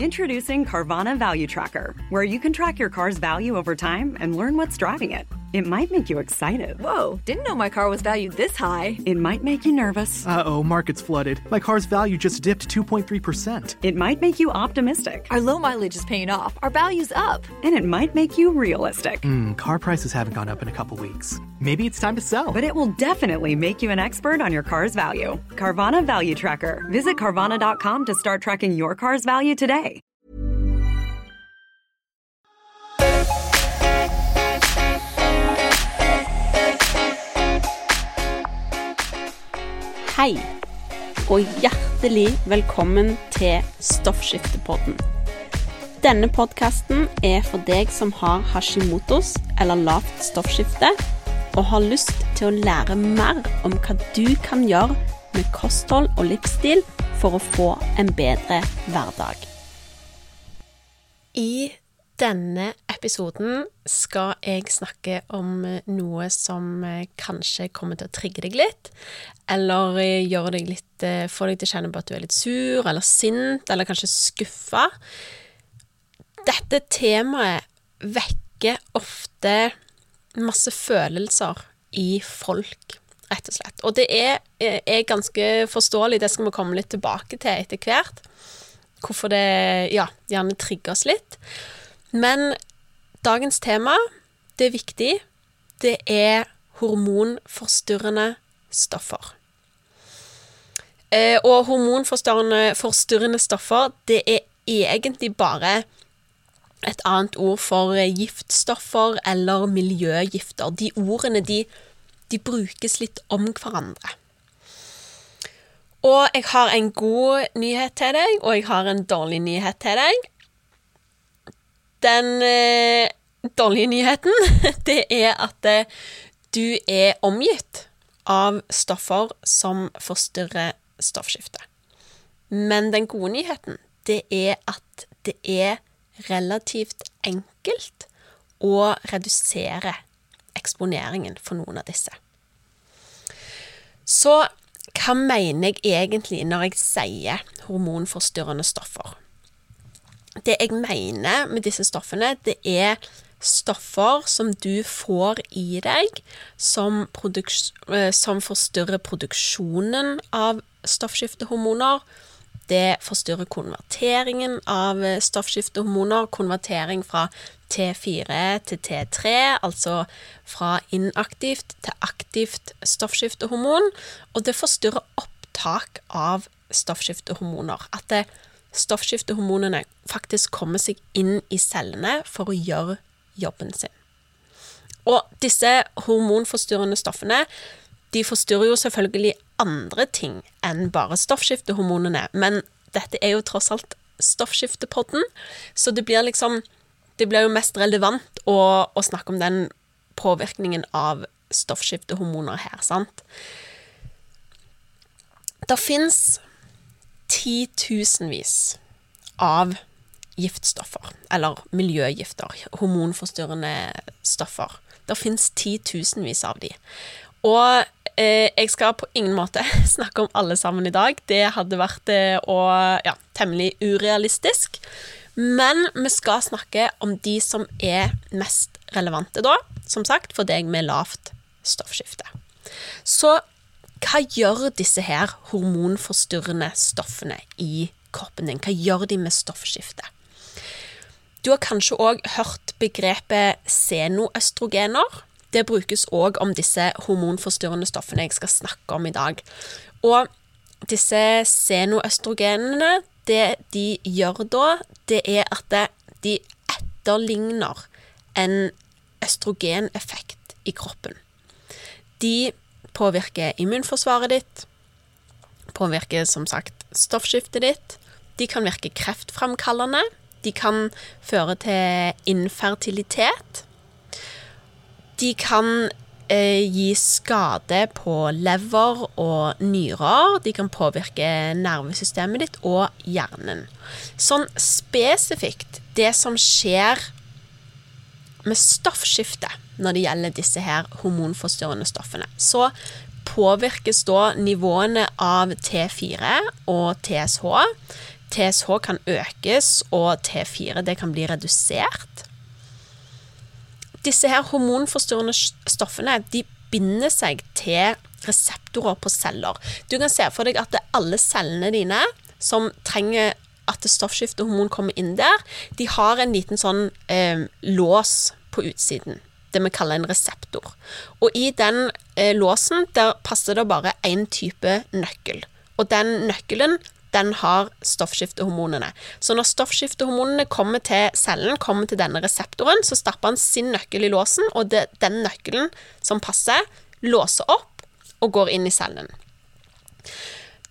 Introducing Carvana Value Tracker, where you can track your car's value over time and learn what's driving it. It might make you excited. Whoa, didn't know my car was valued this high. It might make you nervous. Uh oh, market's flooded. My car's value just dipped 2.3%. It might make you optimistic. Our low mileage is paying off. Our value's up. And it might make you realistic. Hmm, car prices haven't gone up in a couple weeks. Maybe it's time to sell. But it will definitely make you an expert on your car's value. Carvana Value Tracker. Visit Carvana.com to start tracking your car's value today. Hei, og hjertelig velkommen til Stoffskiftepodden. Denne podkasten er for deg som har Hashimotos eller lavt stoffskifte, og har lyst til å lære mer om hva du kan gjøre med kosthold og livsstil for å få en bedre hverdag. I denne episoden skal jeg snakke om noe som kanskje kommer til å trigge deg litt, eller gjøre deg litt Få deg til å kjenne på at du er litt sur eller sint, eller kanskje skuffa. Dette temaet vekker ofte masse følelser i folk, rett og slett. Og det er, er ganske forståelig, det skal vi komme litt tilbake til etter hvert. Hvorfor det ja, gjerne trigger oss litt. Men dagens tema, det er viktig, det er hormonforstyrrende stoffer. Eh, og hormonforstyrrende stoffer, det er egentlig bare et annet ord for giftstoffer eller miljøgifter. De ordene, de, de brukes litt om hverandre. Og jeg har en god nyhet til deg, og jeg har en dårlig nyhet til deg. Den eh, dårlige nyheten, det er at eh, du er omgitt av stoffer som forstyrrer stoffskiftet. Men den gode nyheten, det er at det er relativt enkelt å redusere eksponeringen for noen av disse. Så hva mener jeg egentlig når jeg sier hormonforstyrrende stoffer? Det jeg mener med disse stoffene, det er stoffer som du får i deg som, som forstyrrer produksjonen av stoffskiftehormoner. Det forstyrrer konverteringen av stoffskiftehormoner, konvertering fra T4 til T3, altså fra inaktivt til aktivt stoffskiftehormon, og det forstyrrer opptak av stoffskiftehormoner. At det, stoffskiftehormonene faktisk kommer seg inn i cellene for å gjøre jobben sin. Og disse hormonforstyrrende stoffene de forstyrrer jo selvfølgelig andre ting enn bare stoffskiftehormonene, men dette er jo tross alt stoffskiftepodden, så det blir liksom Det blir jo mest relevant å, å snakke om den påvirkningen av stoffskiftehormoner her, sant? Det fins titusenvis av giftstoffer, eller miljøgifter, hormonforstyrrende stoffer. Det fins titusenvis av de. Og eh, jeg skal på ingen måte snakke om alle sammen i dag. Det hadde vært eh, ja, temmelig urealistisk. Men vi skal snakke om de som er mest relevante da, som sagt, for deg med lavt stoffskifte. Så hva gjør disse her hormonforstyrrende stoffene i kroppen din? Hva gjør de med stoffskiftet? Du har kanskje òg hørt begrepet senoøstrogener. Det brukes òg om disse hormonforstyrrende stoffene jeg skal snakke om i dag. Og disse senoøstrogenene, det de gjør da, det er at de etterligner en østrogeneffekt i kroppen. De påvirker immunforsvaret ditt, påvirker som sagt stoffskiftet ditt, de kan virke kreftframkallende, de kan føre til infertilitet. De kan eh, gi skade på lever og nyrer. De kan påvirke nervesystemet ditt og hjernen. Sånn spesifikt det som skjer med stoffskifte når det gjelder disse her hormonforstyrrende stoffene, så påvirkes da nivåene av T4 og TSH TSH kan økes, og T4 det kan bli redusert. Disse her hormonforstyrrende stoffene de binder seg til reseptorer på celler. Du kan se for deg at alle cellene dine som trenger at stoffskiftehormon kommer inn der, de har en liten sånn eh, lås på utsiden. Det vi kaller en reseptor. Og i den eh, låsen der passer det bare én type nøkkel. Og den nøkkelen den har stoffskiftehormonene. Så når stoffskiftehormonene kommer til cellen, kommer til denne reseptoren, så stapper han sin nøkkel i låsen, og det, den nøkkelen som passer, låser opp og går inn i cellen.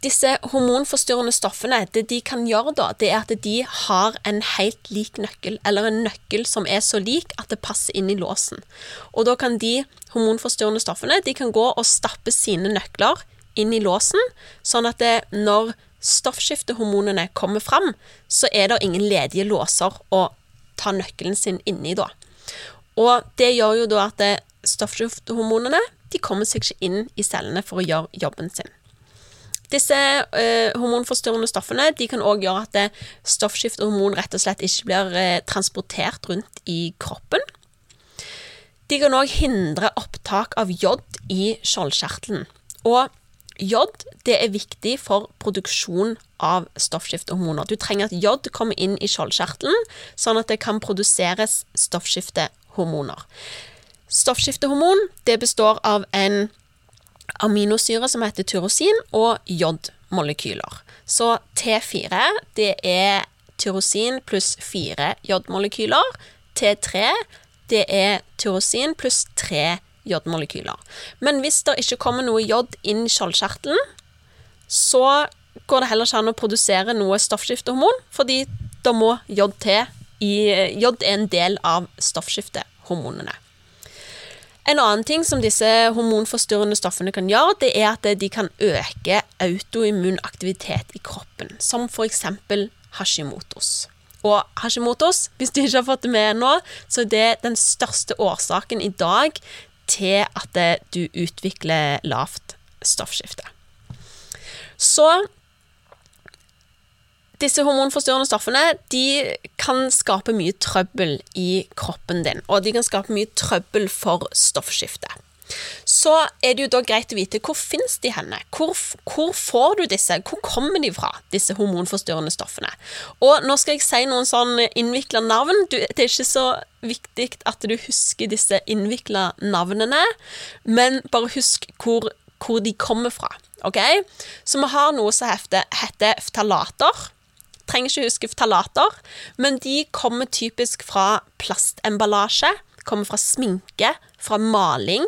Disse hormonforstyrrende stoffene, det de kan gjøre da, det er at de har en helt lik nøkkel, eller en nøkkel som er så lik at det passer inn i låsen. Og da kan de hormonforstyrrende stoffene de kan gå og stappe sine nøkler inn i låsen, sånn at det, når stoffskiftehormonene kommer fram, så er det ingen ledige låser å ta nøkkelen sin inni da. Og det gjør jo da at stoffskiftehormonene de kommer seg ikke inn i cellene for å gjøre jobben sin. Disse eh, hormonforstyrrende stoffene de kan òg gjøre at eh, stoffskiftehormon rett og slett ikke blir eh, transportert rundt i kroppen. De kan òg hindre opptak av jod i skjoldkjertelen. Og Jod det er viktig for produksjon av stoffskiftehormoner. Du trenger at jod kommer inn i skjoldkjertelen, sånn at det kan produseres stoffskiftehormoner. Stoffskiftehormon det består av en aminosyre som heter tyrosin, og jodmolekyler. Så T4 det er tyrosin pluss fire jodmolekyler. T3 det er tyrosin pluss tre jodmolekyler. Men hvis det ikke kommer noe jod inn i skjoldkjertelen, så går det heller ikke an å produsere noe stoffskiftehormon, fordi da må jod til Jod er en del av stoffskiftehormonene. En annen ting som disse hormonforstyrrende stoffene kan gjøre, det er at de kan øke autoimmun aktivitet i kroppen, som f.eks. Hashimotos. Og Hashimotos, hvis du ikke har fått det med ennå, så er det den største årsaken i dag til at du utvikler lavt stoffskifte. Så disse hormonforstyrrende stoffene de kan skape mye trøbbel i kroppen din, og de kan skape mye trøbbel for stoffskiftet. Så er det jo da greit å vite hvor finnes de henne? Hvor, hvor får du disse? Hvor kommer de fra, disse hormonforstyrrende stoffene? Og nå skal jeg si noen sånn innvikla navn. Det er ikke så viktig at du husker disse innvikla navnene, men bare husk hvor, hvor, de kommer fra. Okay? Så vi har noe som heter, heter ftalater. Trenger ikke huske ftalater, men de kommer typisk fra plastemballasje, kommer fra sminke, fra maling.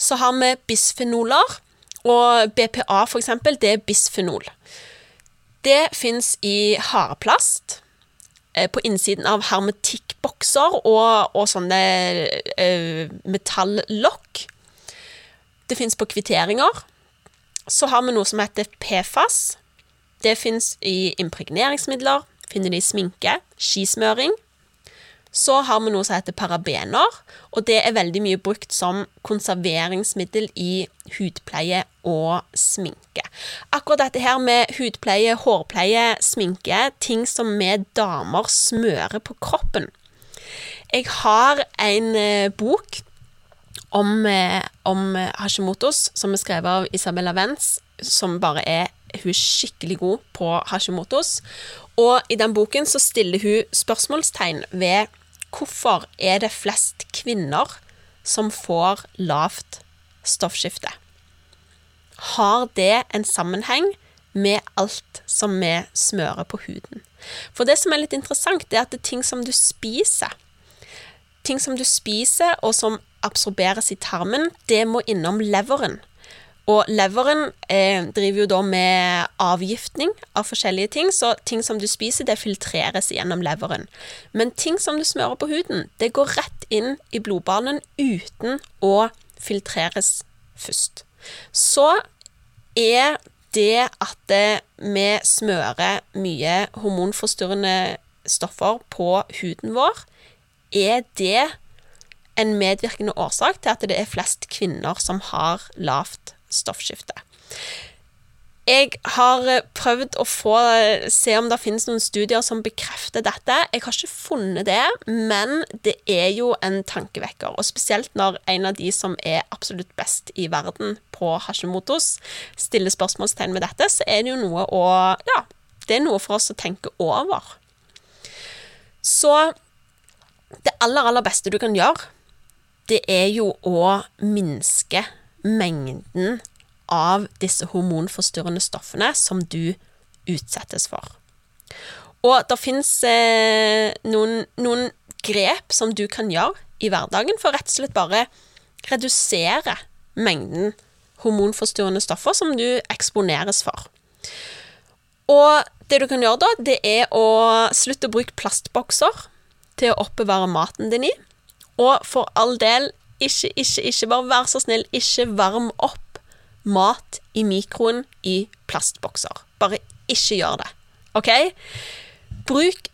Så har vi bisfenoler, og BPA for eksempel, det er bisfenol. Det fins i hareplast, eh, på innsiden av hermetikkbokser og, og sånne uh, metallokk. Det fins på kvitteringer. Så har vi noe som heter PFAS. Det fins i impregneringsmidler. Finner det i sminke, skismøring, så har vi noe som heter parabener, og det er veldig mye brukt som konserveringsmiddel i hudpleie og sminke. Akkurat dette her med hudpleie, hårpleie, sminke, ting som vi damer smører på kroppen. Jeg har en eh, bok om, eh, om Hashimotos som er skrevet av Isabella Wenz, som bare er hun er skikkelig god på Hashimotos. Og i den boken så stiller hun spørsmålstegn ved Hvorfor er det flest kvinner som får lavt stoffskifte? Har det en sammenheng med alt som vi smører på huden? For det som er litt interessant, det er at det er ting som du spiser Ting som du spiser, og som absorberes i tarmen, det må innom leveren. Og leveren eh, driver jo da med avgiftning av forskjellige ting, så ting som du spiser, det filtreres gjennom leveren. Men ting som du smører på huden, det går rett inn i blodbanen uten å filtreres først. Så er det at vi smører mye hormonforstyrrende stoffer på huden vår, er det en medvirkende årsak til at det er flest kvinner som har lavt stoffskifte. jeg har eh, prøvd å få se om det finnes noen studier som bekrefter dette. Jeg har ikke funnet det, men det er jo en tankevekker. Og spesielt når en av de som er absolutt best i verden på Hashimotos, stiller spørsmålstegn med dette, så er det jo noe å Ja, det er noe for oss å tenke over. Så det aller, aller beste du kan gjøre, det er jo å minske mengden av disse hormonforstyrrende stoffene som du utsettes for. Og det fins eh, noen, noen, grep som du kan gjøre i hverdagen for rett og slett bare redusere mengden hormonforstyrrende stoffer som du eksponeres for. Og det du kan gjøre da, det er å slutte å bruke plastbokser til å oppbevare maten din i. Og for all del, ikke, ikke, ikke, bare vær så snill, ikke varm opp mat i mikroen i plastbokser. Bare ikke gjør det. OK? Bruk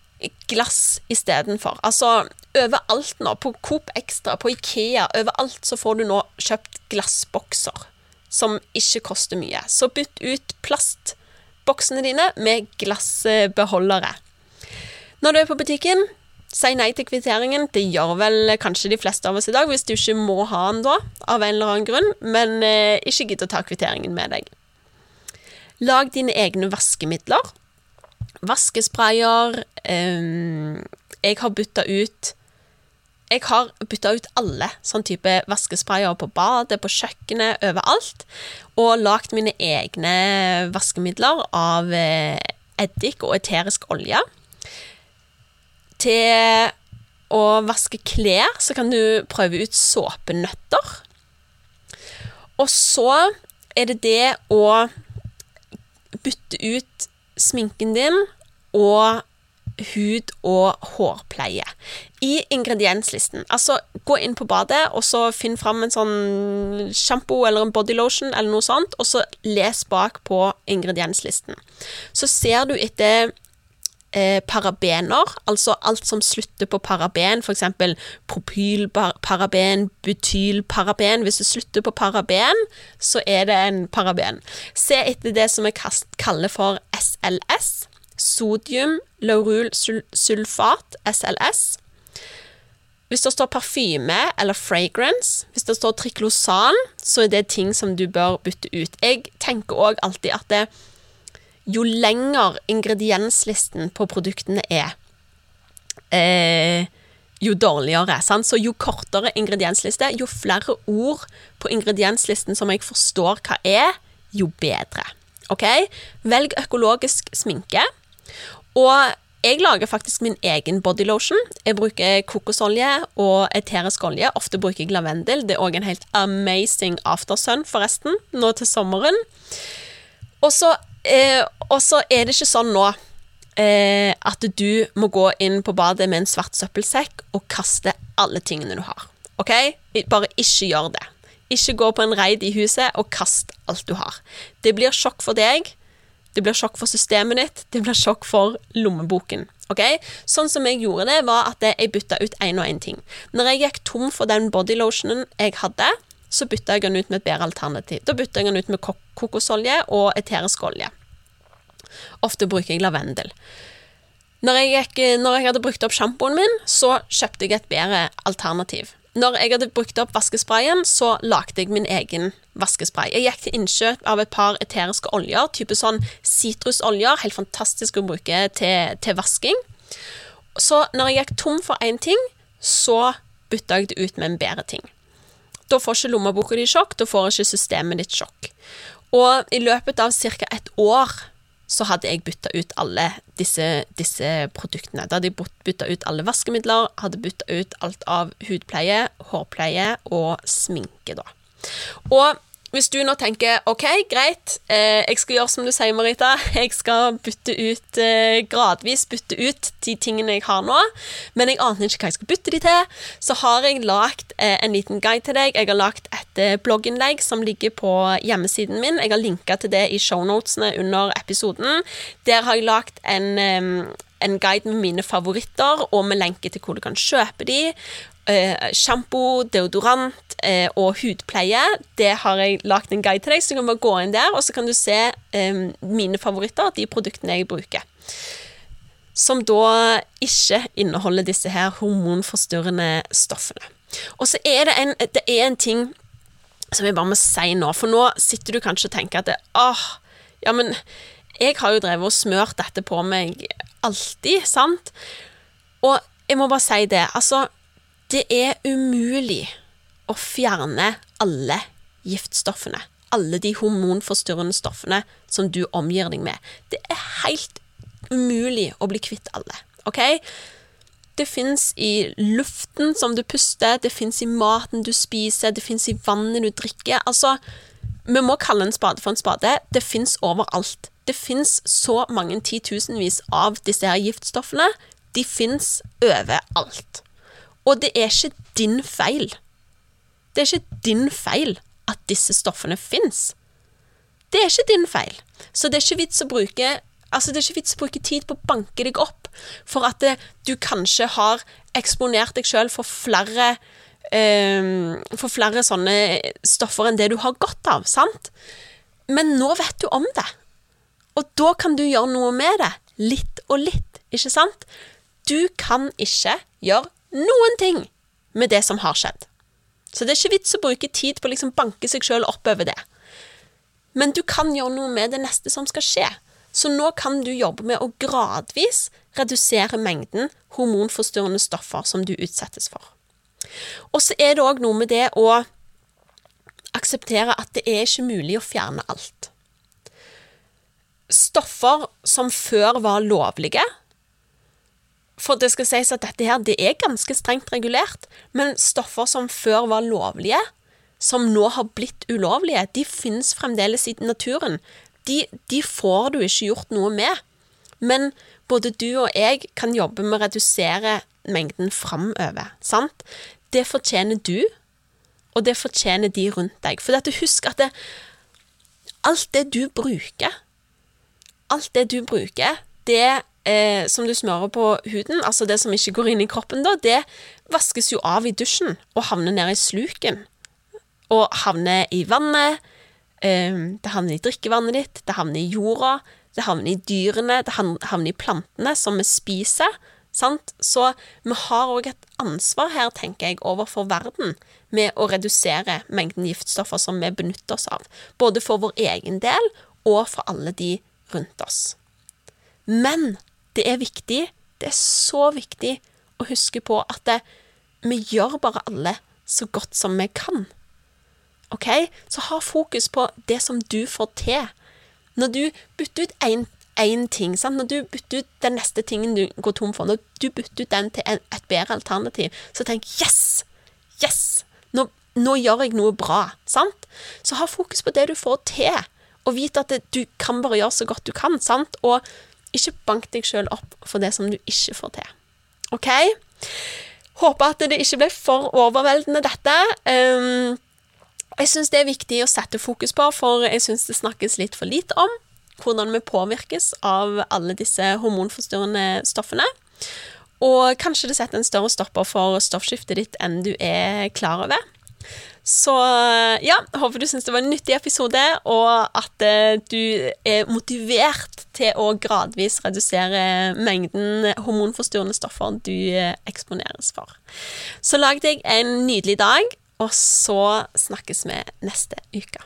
glass istedenfor. Altså, overalt nå, på Coop Extra, på Ikea, overalt så får du nå kjøpt glassbokser som ikke koster mye. Så bytt ut plastboksene dine med glassbeholdere. Når du er på butikken, Si nei til kvitteringen. Det gjør vel kanskje de fleste av oss i dag, hvis du ikke må ha den da, av en eller annen grunn, men eh, ikke gidd å ta kvitteringen med deg. Lag dine egne vaskemidler. Vaskesprayer eh, Jeg har bytta ut jeg har bytta ut alle sånn type vaskesprayer på badet, på kjøkkenet, overalt. Og lagd mine egne vaskemidler av eh, eddik og eterisk olje til å vaske klær, så kan du prøve ut såpenøtter. Og så er det det å bytte ut sminken din og hud- og hårpleie. I ingredienslisten. Altså, gå inn på badet, og så finn fram en sånn sjampo eller en bodylotion eller noe sånt, og så les bak på ingredienslisten. Så ser du etter eh, parabener, altså alt som slutter på paraben, f.eks. propylparaben, butylparaben. Hvis det slutter på paraben, så er det en paraben. Se etter det som vi kaller for SLS. Sodium laurylsulfat, SLS. Hvis det står parfyme eller fragrance, hvis det står triklosan, så er det ting som du bør bytte ut. Jeg tenker òg alltid at det, jo lenger ingredienslisten på produktene er, eh, jo dårligere. Sant? Så jo kortere ingrediensliste, jo flere ord på ingredienslisten som jeg forstår hva er, jo bedre. OK? Velg økologisk sminke. Og jeg lager faktisk min egen bodylotion. Jeg bruker kokosolje og eterisk olje. Ofte bruker jeg lavendel. Det er òg en helt amazing aftersun, forresten, nå til sommeren. Og så eh, og så er det ikke sånn nå eh, at du må gå inn på badet med en svart søppelsekk og kaste alle tingene du har. OK? Bare ikke gjør det. Ikke gå på en reid i huset og kast alt du har. Det blir sjokk for deg. Det blir sjokk for systemet ditt. Det blir sjokk for lommeboken. Ok? Sånn som jeg gjorde det, var at jeg bytta ut én og én ting. Når jeg gikk tom for den bodylotionen jeg hadde, så bytta jeg den ut med et bedre alternativ. Da bytta jeg den ut med kokosolje og eterisk olje. Ofte bruker jeg lavendel. Når jeg, gikk, når jeg hadde brukt opp sjampoen min, så kjøpte jeg et bedre alternativ. Når jeg hadde brukt opp vaskesprayen, så lagde jeg min egen vaskespray. Jeg gikk til innkjøp av et par eteriske oljer, type sånn sitrusoljer. Helt fantastisk å bruke til, til vasking. Så når jeg gikk tom for én ting, så bytta jeg det ut med en bedre ting. Da får ikke lommeboka di sjokk, da får ikke systemet ditt sjokk. Og i løpet av ca. et år så hadde jeg bytta ut alle disse, disse, produktene. Da hadde jeg bytta ut alle vaskemidler, hadde bytta ut alt av hudpleie, hårpleie og sminke, da. Og hvis du nå tenker OK, greit, eh, jeg skal gjøre som du sier, Marita. Jeg skal bytte ut eh, gradvis bytte ut de tingene jeg har nå, men jeg aner ikke hva jeg skal bytte de til. Så har jeg lagd eh, en liten guide til deg. Jeg har lagd et eh, blogginnlegg som ligger på hjemmesiden min. Jeg har linka til det i shownotene under episoden. Der har jeg lagd en en guide med mine favoritter, og med lenke til hvor du kan kjøpe de. Eh, Sjampo, deodorant eh, og hudpleie. Det har jeg lagt en guide til deg, så du kan bare gå inn der, og så kan du se eh, mine favoritter, de produktene jeg bruker. Som da ikke inneholder disse her hormonforstyrrende stoffene. Og så er det en, det er en ting som jeg bare må si nå, for nå sitter du kanskje og tenker at det, åh, ja, men jeg har jo drevet og smørt dette på meg alltid, sant? Og jeg må bare si det, altså, det er umulig å fjerne alle giftstoffene. Alle de hormonforstyrrende stoffene som du omgir deg med. Det er helt umulig å bli kvitt alle, OK? Det fins i luften som du puster, det fins i maten du spiser, det fins i vannet du drikker. Altså, vi må kalle en spade for en spade. Det fins overalt. Det fins så mange titusenvis av disse her giftstoffene. De fins overalt. Og det er ikke din feil. Det er ikke din feil at disse stoffene fins. Det er ikke din feil. Så det er ikke vits å bruke Altså, det er ikke vits å bruke tid på å banke deg opp for at det, du kanskje har eksponert deg sjøl for flere um, For flere sånne stoffer enn det du har godt av, sant? Men nå vet du om det. Og da kan du gjøre noe med det. Litt og litt, ikke sant? Du kan ikke gjøre noen ting med det som har skjedd. Så det er ikke vits å bruke tid på å liksom banke seg sjøl oppover det. Men du kan gjøre noe med det neste som skal skje. Så nå kan du jobbe med å gradvis redusere mengden hormonforstyrrende stoffer som du utsettes for. Og så er det òg noe med det å akseptere at det er ikke mulig å fjerne alt. Stoffer som før var lovlige For det skal sies at dette her, det er ganske strengt regulert, men stoffer som før var lovlige, som nå har blitt ulovlige, de finnes fremdeles i naturen de, de får du ikke gjort noe med. Men både du og jeg kan jobbe med å redusere mengden framover. Sant? Det fortjener du, og det fortjener de rundt deg. For at husk at det, alt det du bruker, alt det du bruker, det eh, som du smører på huden, altså det som ikke går inn i kroppen da, det vaskes jo av i dusjen og havner ned i sluken. Og havner i vannet eh, det havner i drikkevannet ditt, det havner i jorda, det havner i dyrene, det havner i plantene som vi spiser. Sant? Så vi har òg et ansvar her, tenker jeg, overfor verden med å redusere mengden giftstoffer som vi benytter oss av. Både for vår egen del og for alle de rundt oss. Men det er viktig, det er så viktig å huske på at det, vi gjør bare alle så godt som vi kan. OK? Så ha fokus på det som du får til. Når du bytter ut én ting, sant? når du bytter ut den neste tingen du går tom for, når du bytter ut den til en, et bedre alternativ, så tenk yes! Yes! Nå, nå, gjør jeg noe bra. Sant? Så ha fokus på det du får til, og vite at det, du kan bare gjøre så godt du kan. Sant? Og ikke bank deg sjøl opp for det som du ikke får til. OK? Håper at det ikke ble for overveldende, dette. Um, jeg syns det er viktig å sette fokus på, for jeg syns det snakkes litt for lite om hvordan vi påvirkes av alle disse hormonforstyrrende stoffene. Og kanskje det setter en større stopper for stoffskiftet ditt enn du er klar over. Så ja, håper du syns det var en nyttig episode, og at eh, du er motivert til å gradvis redusere mengden hormonforstyrrende stoffer du eh, eksponeres for. Så lag deg en nydelig dag, og så snakkes vi neste uke.